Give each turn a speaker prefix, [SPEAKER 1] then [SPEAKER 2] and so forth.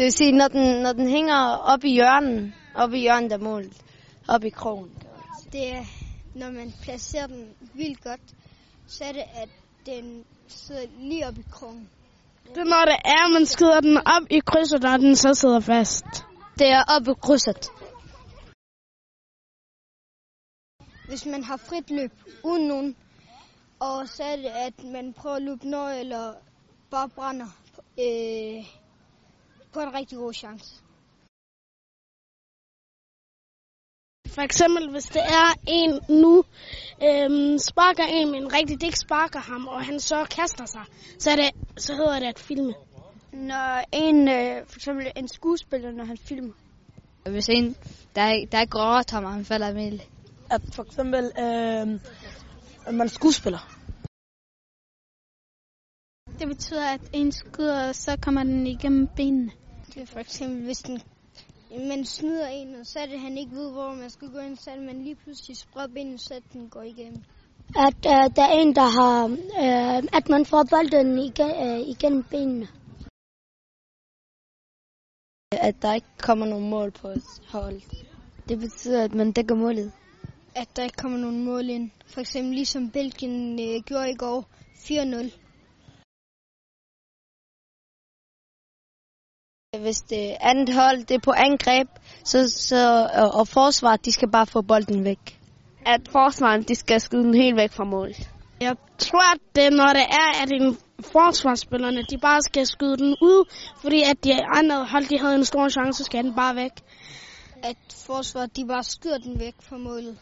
[SPEAKER 1] Det vil sige, når den, når den hænger op i hjørnen, op i hjørnet af målet, op i krogen.
[SPEAKER 2] Det er, når man placerer den vildt godt, så er det, at den sidder lige op i krogen.
[SPEAKER 3] Det er, når det er, man skyder den op i krydset, og den så sidder fast.
[SPEAKER 1] Det er op i krydset.
[SPEAKER 2] Hvis man har frit løb uden nogen, og så er det, at man prøver at løbe når, eller bare brænder øh, på en rigtig god chance.
[SPEAKER 3] For eksempel, hvis det er en nu øhm, sparker en, men rigtig ikke sparker ham, og han så kaster sig, så, er det, så hedder det at filme.
[SPEAKER 2] Når en, øh, for eksempel en skuespiller, når han filmer.
[SPEAKER 1] Hvis en, der er, der er gråt ham, og han falder med
[SPEAKER 4] At for eksempel, øh, man er skuespiller.
[SPEAKER 5] Det betyder, at en skyder, så kommer den igennem benene.
[SPEAKER 2] Det er for eksempel, hvis den, man snyder en, og så er det, han ikke ved, hvor man skal gå ind, så man lige pludselig spreder benene, så den går igennem.
[SPEAKER 6] At øh, der er en, der har, øh, at man får bolden igen, øh, igennem benene.
[SPEAKER 1] At der ikke kommer nogen mål på et hold. Det betyder, at man dækker målet.
[SPEAKER 2] At der ikke kommer nogen mål ind. For eksempel ligesom Belgien øh, gjorde i går 4-0.
[SPEAKER 1] Hvis det andet hold det er på angreb, så, så, og, og forsvaret, de skal bare få bolden væk.
[SPEAKER 3] At forsvaret, de skal skyde den helt væk fra mål. Jeg tror, at det når det er, at en forsvarsspillerne, de bare skal skyde den ud, fordi at de andre hold, de havde en stor chance, så skal den bare væk.
[SPEAKER 2] At forsvaret, de bare skyder den væk fra målet.